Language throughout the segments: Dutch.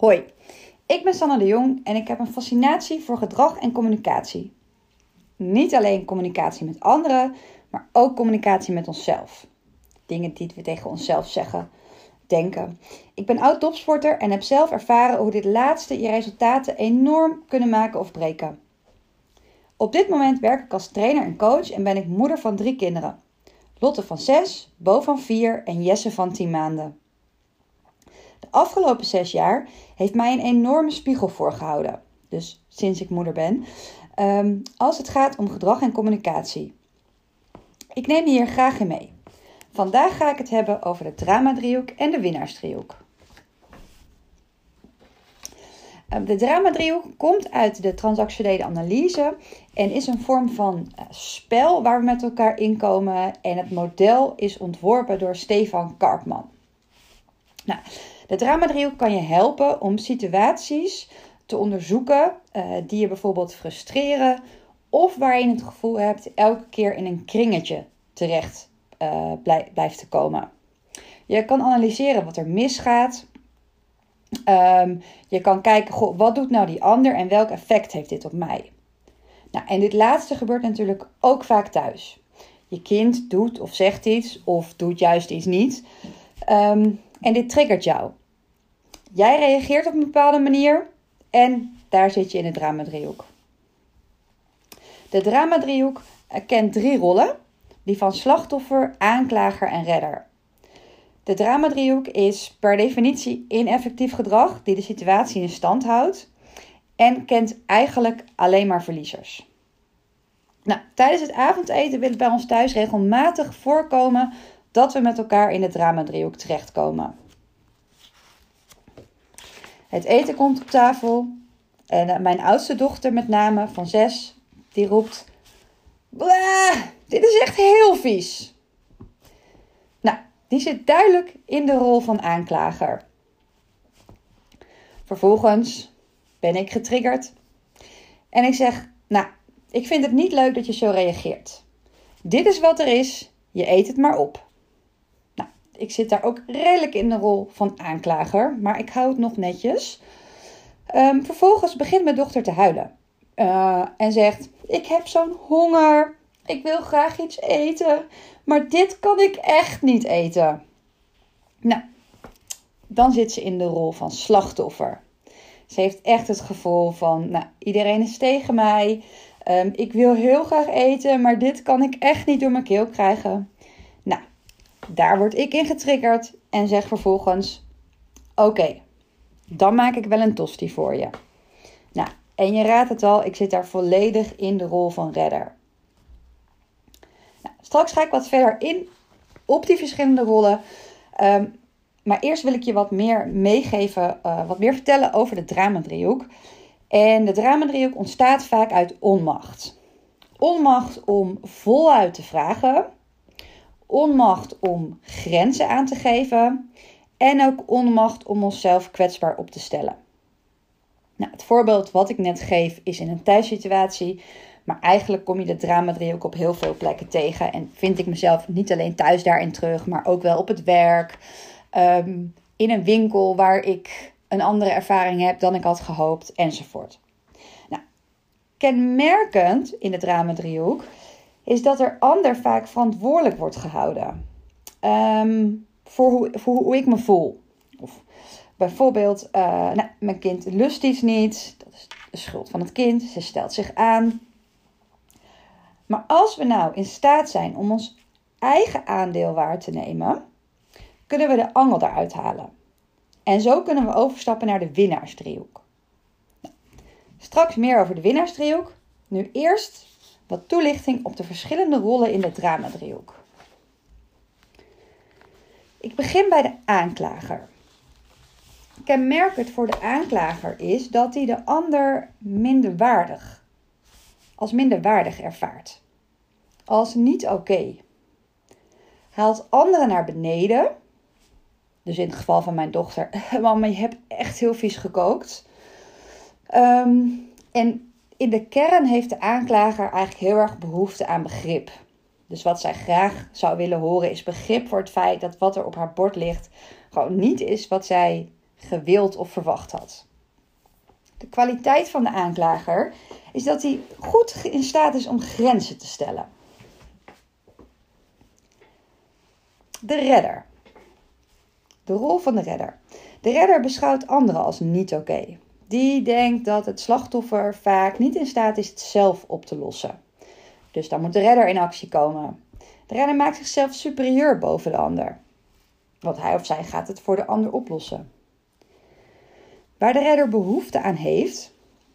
Hoi, ik ben Sanne de Jong en ik heb een fascinatie voor gedrag en communicatie. Niet alleen communicatie met anderen, maar ook communicatie met onszelf. Dingen die we tegen onszelf zeggen, denken. Ik ben oud topsporter en heb zelf ervaren hoe dit laatste je resultaten enorm kunnen maken of breken. Op dit moment werk ik als trainer en coach en ben ik moeder van drie kinderen. Lotte van 6, Bo van 4 en Jesse van 10 maanden. Afgelopen zes jaar heeft mij een enorme spiegel voorgehouden. Dus sinds ik moeder ben. Ehm, als het gaat om gedrag en communicatie. Ik neem je hier graag in mee. Vandaag ga ik het hebben over de drama-driehoek en de winnaarsdriehoek. Ehm, de drama-driehoek komt uit de transactionele analyse en is een vorm van eh, spel waar we met elkaar inkomen. En het model is ontworpen door Stefan Karpman. Nou, de drama-driehoek kan je helpen om situaties te onderzoeken uh, die je bijvoorbeeld frustreren of waar je het gevoel hebt elke keer in een kringetje terecht uh, blijft te komen. Je kan analyseren wat er misgaat. Um, je kan kijken, goh, wat doet nou die ander en welk effect heeft dit op mij? Nou, en dit laatste gebeurt natuurlijk ook vaak thuis. Je kind doet of zegt iets of doet juist iets niet. Um, en dit triggert jou. Jij reageert op een bepaalde manier en daar zit je in de drama-driehoek. De drama-driehoek kent drie rollen, die van slachtoffer, aanklager en redder. De drama-driehoek is per definitie ineffectief gedrag die de situatie in stand houdt en kent eigenlijk alleen maar verliezers. Nou, tijdens het avondeten wil het bij ons thuis regelmatig voorkomen dat we met elkaar in de drama-driehoek terechtkomen. Het eten komt op tafel. En eh, mijn oudste dochter, met name van zes, die roept: dit is echt heel vies. Nou, die zit duidelijk in de rol van aanklager. Vervolgens ben ik getriggerd en ik zeg: Nou, ik vind het niet leuk dat je zo reageert. Dit is wat er is, je eet het maar op ik zit daar ook redelijk in de rol van aanklager, maar ik hou het nog netjes. Um, vervolgens begint mijn dochter te huilen uh, en zegt: Ik heb zo'n honger. Ik wil graag iets eten, maar dit kan ik echt niet eten. Nou, dan zit ze in de rol van slachtoffer. Ze heeft echt het gevoel van: nou, iedereen is tegen mij. Um, ik wil heel graag eten, maar dit kan ik echt niet door mijn keel krijgen. Daar word ik in getriggerd en zeg vervolgens: Oké, dan maak ik wel een tosti voor je. Nou, en je raadt het al, ik zit daar volledig in de rol van redder. Nou, straks ga ik wat verder in op die verschillende rollen. Ehm, maar eerst wil ik je wat meer meegeven, uh, wat meer vertellen over de dramadriehoek. En de dramadriehoek ontstaat vaak uit onmacht. Onmacht om voluit te vragen onmacht om grenzen aan te geven en ook onmacht om onszelf kwetsbaar op te stellen. Nou, het voorbeeld wat ik net geef is in een thuissituatie, maar eigenlijk kom je de drama-driehoek op heel veel plekken tegen en vind ik mezelf niet alleen thuis daarin terug, maar ook wel op het werk, ehm, in een winkel waar ik een andere ervaring heb dan ik had gehoopt enzovoort. Nou, kenmerkend in de drama-driehoek is dat er ander vaak verantwoordelijk wordt gehouden ehm, voor, hoe, voor hoe ik me voel. Of bijvoorbeeld, uh, nou, mijn kind lust iets niet, dat is de schuld van het kind, ze stelt zich aan. Maar als we nou in staat zijn om ons eigen aandeel waar te nemen, kunnen we de angel eruit halen. En zo kunnen we overstappen naar de winnaarsdriehoek. Nou, straks meer over de winnaarsdriehoek. Nu eerst wat toelichting op de verschillende rollen in de dramadriehoek. Ik begin bij de aanklager. Kenmerkend voor de aanklager is dat hij de ander minder waardig, als minder waardig ervaart. Als niet oké. Haalt anderen naar beneden. Dus in het geval van mijn dochter, mama, je hebt echt heel vies gekookt. Um, en in de kern heeft de aanklager eigenlijk heel erg behoefte aan begrip. Dus wat zij graag zou willen horen is begrip voor het feit dat wat er op haar bord ligt gewoon niet is wat zij gewild of verwacht had. De kwaliteit van de aanklager is dat hij goed in staat is om grenzen te stellen. De redder. De rol van de redder. De redder beschouwt anderen als niet oké. Die denkt dat het slachtoffer vaak niet in staat is het zelf op te lossen. Dus dan moet de redder in actie komen. De redder maakt zichzelf superieur boven de ander. Want hij of zij gaat het voor de ander oplossen. Waar de redder behoefte aan heeft,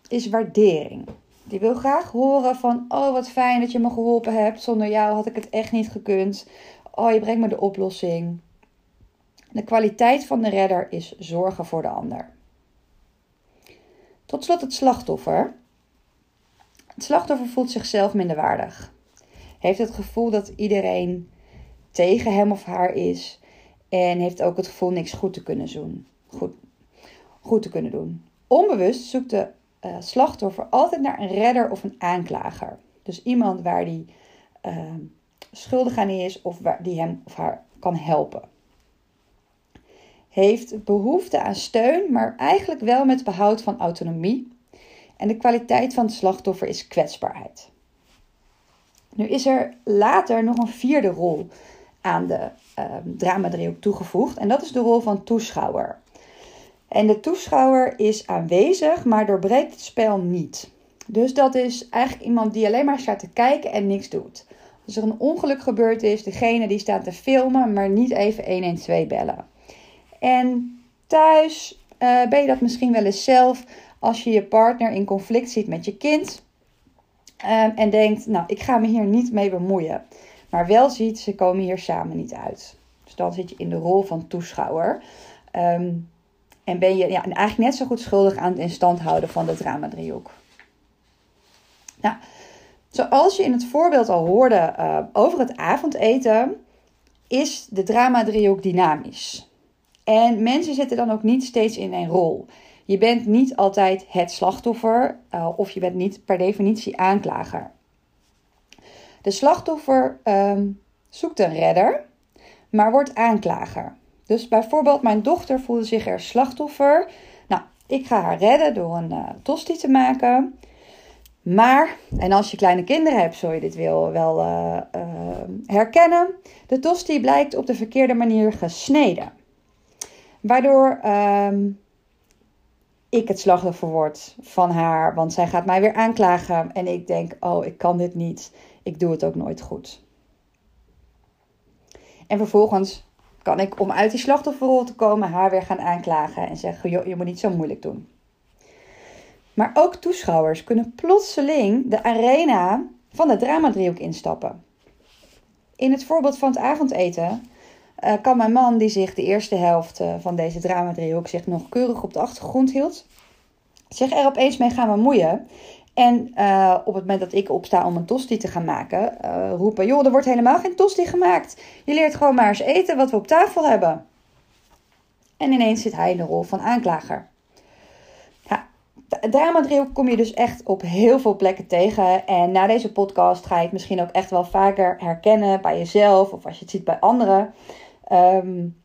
is waardering. Die wil graag horen van, oh wat fijn dat je me geholpen hebt. Zonder jou had ik het echt niet gekund. Oh, je brengt me de oplossing. De kwaliteit van de redder is zorgen voor de ander. Tot slot het slachtoffer. Het slachtoffer voelt zichzelf minderwaardig. Heeft het gevoel dat iedereen tegen hem of haar is. En heeft ook het gevoel niks goed te kunnen doen. Goed, goed te kunnen doen. Onbewust zoekt de uh, slachtoffer altijd naar een redder of een aanklager. Dus iemand waar die uh, schuldig aan is of waar die hem of haar kan helpen. Heeft behoefte aan steun, maar eigenlijk wel met behoud van autonomie. En de kwaliteit van het slachtoffer is kwetsbaarheid. Nu is er later nog een vierde rol aan de dramadriehoek toegevoegd. En dat is de rol van toeschouwer. En de toeschouwer is aanwezig, maar doorbreekt het spel niet. Dus dat is eigenlijk iemand die alleen maar staat te kijken en niks doet. Als er een ongeluk gebeurd is, degene die staat te filmen, maar niet even 112 bellen. En thuis uh, ben je dat misschien wel eens zelf als je je partner in conflict ziet met je kind. Um, en denkt, nou, ik ga me hier niet mee bemoeien. Maar wel ziet, ze komen hier samen niet uit. Dus dan zit je in de rol van toeschouwer. Um, en ben je ja, eigenlijk net zo goed schuldig aan het instand houden van de drama-driehoek. Nou, zoals je in het voorbeeld al hoorde uh, over het avondeten, is de drama-driehoek dynamisch. En mensen zitten dan ook niet steeds in een rol. Je bent niet altijd het slachtoffer uh, of je bent niet per definitie aanklager. De slachtoffer uh, zoekt een redder, maar wordt aanklager. Dus bijvoorbeeld, mijn dochter voelde zich er slachtoffer. Nou, ik ga haar redden door een uh, tosti te maken. Maar, en als je kleine kinderen hebt, zul je dit wel, wel uh, herkennen. De tosti blijkt op de verkeerde manier gesneden. Waardoor ehm, ik het slachtoffer word van haar. Want zij gaat mij weer aanklagen. En ik denk, oh, ik kan dit niet. Ik doe het ook nooit goed. En vervolgens kan ik om uit die slachtofferrol te komen haar weer gaan aanklagen en zeggen: joh, je moet niet zo moeilijk doen. Maar ook toeschouwers kunnen plotseling de arena van de dramadriehoek instappen. In het voorbeeld van het avondeten uh, kan mijn man, die zich de eerste helft uh, van deze dramadriehoek zich nog keurig op de achtergrond hield, zich er opeens mee gaan bemoeien en uh, op het moment dat ik opsta om een tosti te gaan maken, roepen: joh, er wordt helemaal geen tosti gemaakt. Je leert gewoon maar eens eten wat we op tafel hebben. En ineens zit hij in de rol van aanklager. Ja, drama kom je dus echt op heel veel plekken tegen. En na deze podcast ga je het misschien ook echt wel vaker herkennen bij jezelf of als je het ziet bij anderen. Um,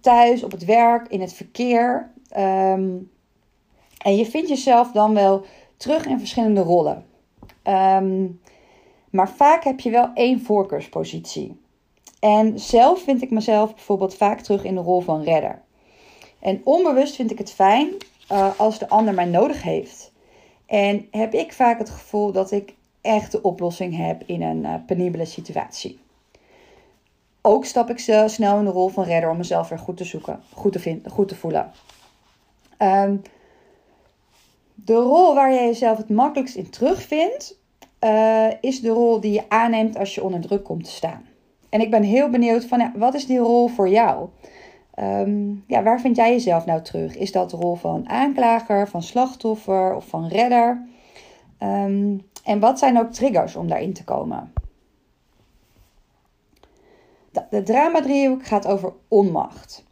thuis, op het werk, in het verkeer. Um, en je vindt jezelf dan wel terug in verschillende rollen. Um, maar vaak heb je wel één voorkeurspositie. En zelf vind ik mezelf bijvoorbeeld vaak terug in de rol van redder. En onbewust vind ik het fijn uh, als de ander mij nodig heeft. En heb ik vaak het gevoel dat ik echt de oplossing heb in een uh, penibele situatie. Ook stap ik snel in de rol van redder om mezelf weer goed te zoeken, goed te, vinden, goed te voelen. Um, de rol waar je jezelf het makkelijkst in terugvindt, uh, is de rol die je aanneemt als je onder druk komt te staan. En ik ben heel benieuwd van, ja, wat is die rol voor jou? Um, ja, waar vind jij jezelf nou terug? Is dat de rol van aanklager, van slachtoffer of van redder? Um, en wat zijn ook triggers om daarin te komen? De, drama-driehoek gaat over onmacht.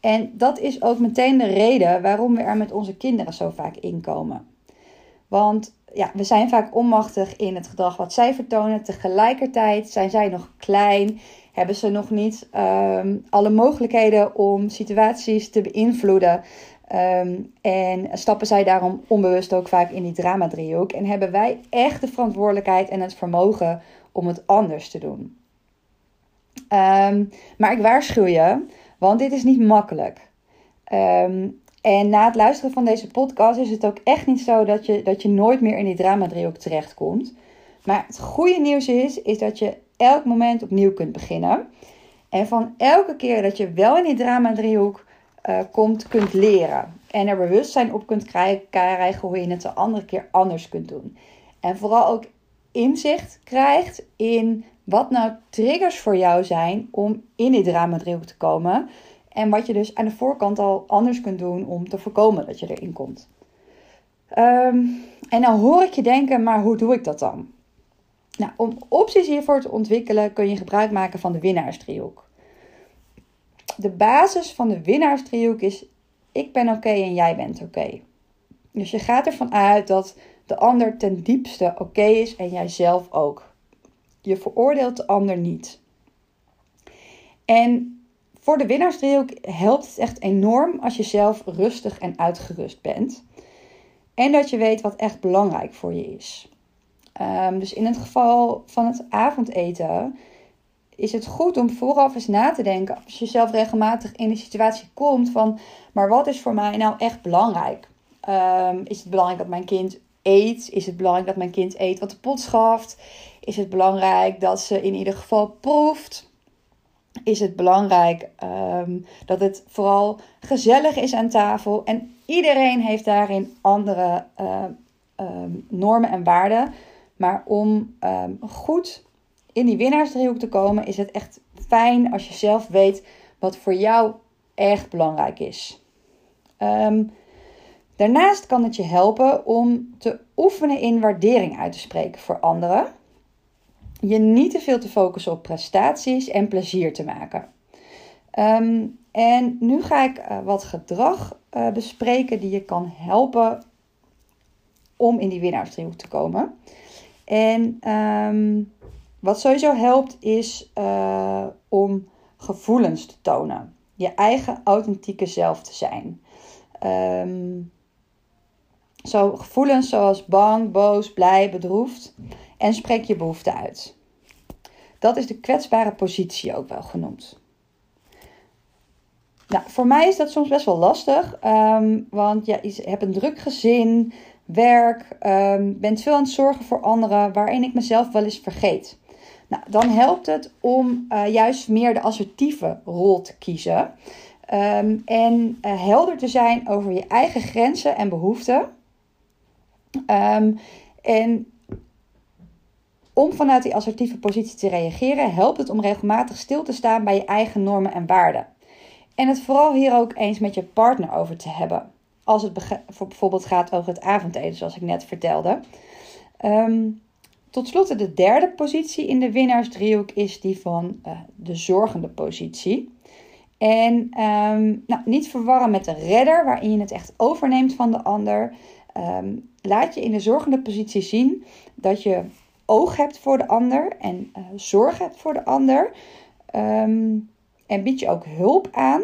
En dat is ook meteen de reden waarom we er met onze kinderen zo vaak in komen. Want ja, we zijn vaak onmachtig in het gedrag wat zij vertonen. Tegelijkertijd zijn zij nog klein, hebben ze nog niet ehm, alle mogelijkheden om situaties te beïnvloeden. Ehm, en stappen zij daarom onbewust ook vaak in die drama-driehoek. En hebben wij echt de verantwoordelijkheid en het vermogen om het anders te doen. Ehm, maar ik waarschuw je, want dit is niet makkelijk. Um, en na het luisteren van deze podcast is het ook echt niet zo dat je, dat je nooit meer in die drama-driehoek terechtkomt. Maar het goede nieuws is, is dat je elk moment opnieuw kunt beginnen. En van elke keer dat je wel in die drama-driehoek uh, komt, kunt leren. En er bewustzijn op kunt krijgen hoe je het de andere keer anders kunt doen. En vooral ook inzicht krijgt in wat nou triggers voor jou zijn om in die drama-driehoek te komen. En wat je dus aan de voorkant al anders kunt doen om te voorkomen dat je erin komt. Ehm, en dan hoor ik je denken, maar hoe doe ik dat dan? Nou, om opties hiervoor te ontwikkelen kun je gebruik maken van de winnaarsdriehoek. De basis van de winnaarsdriehoek is: ik ben oké en jij bent oké. Dus je gaat ervan uit dat de ander ten diepste oké is en jij zelf ook. Je veroordeelt de ander niet. En voor de winnaarsdriehoek helpt het echt enorm als je zelf rustig en uitgerust bent. En dat je weet wat echt belangrijk voor je is. Ehm, dus in het geval van het avondeten is het goed om vooraf eens na te denken als je zelf regelmatig in de situatie komt van, maar wat is voor mij nou echt belangrijk? Ehm, is het belangrijk dat mijn kind eet? Is het belangrijk dat mijn kind eet wat de pot schaft? Is het belangrijk dat ze in ieder geval proeft? is het belangrijk um, dat het vooral gezellig is aan tafel. En iedereen heeft daarin andere uh, um, normen en waarden. Maar om goed in die winnaarsdriehoek te komen, is het echt fijn als je zelf weet wat voor jou echt belangrijk is. daarnaast kan het je helpen om te oefenen in waardering uit te spreken voor anderen je niet te veel te focussen op prestaties en plezier te maken. Ehm, en nu ga ik uh, wat gedrag uh, bespreken die je kan helpen om in die winnaarsdriehoek te komen. En um, wat sowieso helpt is uh, om gevoelens te tonen. Je eigen authentieke zelf te zijn. Um, zo gevoelens zoals bang, boos, blij, bedroefd. En spreek je behoefte uit. Dat is de kwetsbare positie ook wel genoemd. Nou, voor mij is dat soms best wel lastig, um, want ja, je hebt een druk gezin, werk, um, bent veel aan het zorgen voor anderen, waarin ik mezelf wel eens vergeet. Nou, dan helpt het om uh, juist meer de assertieve rol te kiezen. Um, en uh, helder te zijn over je eigen grenzen en behoeften. En om vanuit die assertieve positie te reageren, helpt het om regelmatig stil te staan bij je eigen normen en waarden. En het vooral hier ook eens met je partner over te hebben. Als het bijvoorbeeld gaat over het avondeten, zoals ik net vertelde. Um, tot slot, de derde positie in de winnaarsdriehoek is die van uh, de zorgende positie. En um, nou, niet verwarren met de redder, waarin je het echt overneemt van de ander. Um, laat je in de zorgende positie zien dat je oog hebt voor de ander en uh, zorg hebt voor de ander. Um, en bied je ook hulp aan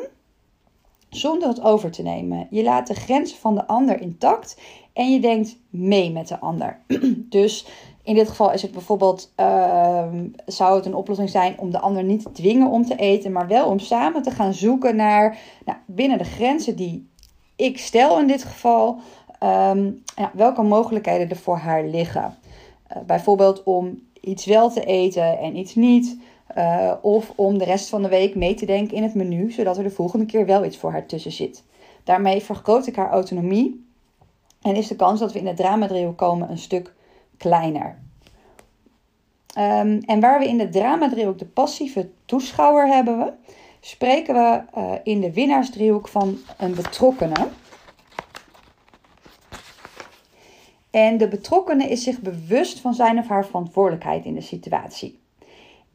zonder het over te nemen. Je laat de grenzen van de ander intact en je denkt mee met de ander. dus in dit geval is het bijvoorbeeld, uh, zou het een oplossing zijn om de ander niet te dwingen om te eten, maar wel om samen te gaan zoeken naar nou, binnen de grenzen die ik stel in dit geval, um, ja, welke mogelijkheden er voor haar liggen. Uh, bijvoorbeeld om iets wel te eten en iets niet. Uh, of om de rest van de week mee te denken in het menu, zodat er de volgende keer wel iets voor haar tussen zit. Daarmee vergroot ik haar autonomie en is de kans dat we in het dramadriehoek komen een stuk kleiner. Um, en waar we in de dramadriehoek de passieve toeschouwer hebben spreken we uh, in de winnaarsdriehoek van een betrokkenen. En de betrokkenen is zich bewust van zijn of haar verantwoordelijkheid in de situatie.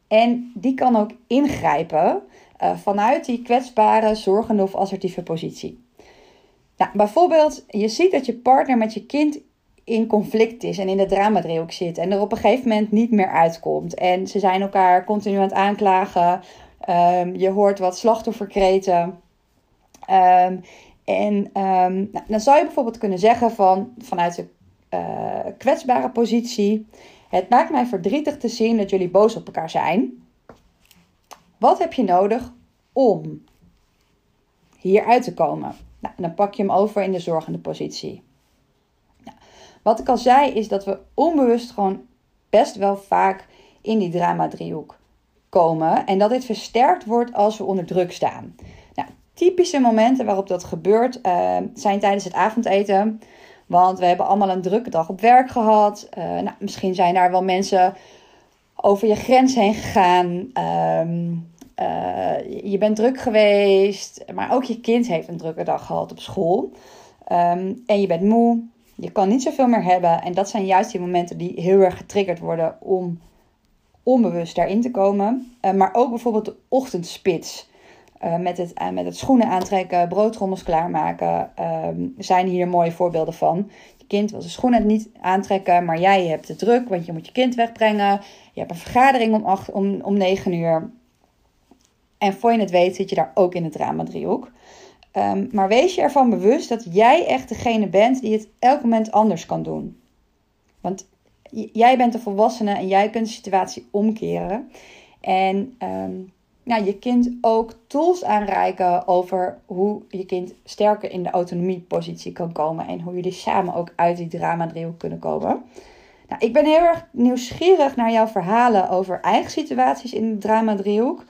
En die kan ook ingrijpen uh, vanuit die kwetsbare, zorgende of assertieve positie. Nou, bijvoorbeeld, je ziet dat je partner met je kind in conflict is en in de dramadriehoek zit en er op een gegeven moment niet meer uitkomt. En ze zijn elkaar continu aan het aanklagen. Ehm, je hoort wat slachtofferkreten. Um, en nou, dan zou je bijvoorbeeld kunnen zeggen van, vanuit de uh, kwetsbare positie. Het maakt mij verdrietig te zien dat jullie boos op elkaar zijn. Wat heb je nodig om hieruit te komen? Nou, dan pak je hem over in de zorgende positie. Nou, wat ik al zei is dat we onbewust gewoon best wel vaak in die drama-driehoek komen. En dat dit versterkt wordt als we onder druk staan. Nou, typische momenten waarop dat gebeurt uh, zijn tijdens het avondeten. Want we hebben allemaal een drukke dag op werk gehad. Uh, nou, misschien zijn daar wel mensen over je grens heen gegaan. Um, uh, je bent druk geweest, maar ook je kind heeft een drukke dag gehad op school. Um, en je bent moe, je kan niet zoveel meer hebben. En dat zijn juist die momenten die heel erg getriggerd worden om onbewust daarin te komen. Uh, maar ook bijvoorbeeld de ochtendspits. Uh, met, het, uh, met het schoenen aantrekken, broodtrommels klaarmaken, um, zijn hier mooie voorbeelden van. Je kind wil zijn schoenen niet aantrekken, maar jij hebt het druk, want je moet je kind wegbrengen. Je hebt een vergadering om, acht, om, om 9 uur. En voor je het weet zit je daar ook in het drama-driehoek. Um, maar wees je ervan bewust dat jij echt degene bent die het elk moment anders kan doen. Want jij bent de volwassene en jij kunt de situatie omkeren. En um, nou, je kind ook tools aanreiken over hoe je kind sterker in de autonomiepositie kan komen. En hoe jullie samen ook uit die drama-driehoek kunnen komen. Nou, ik ben heel erg nieuwsgierig naar jouw verhalen over eigen situaties in de drama-driehoek.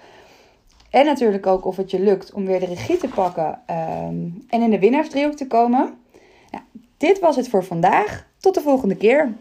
En natuurlijk ook of het je lukt om weer de regie te pakken um, en in de winnaarsdriehoek te komen. Nou, dit was het voor vandaag. Tot de volgende keer.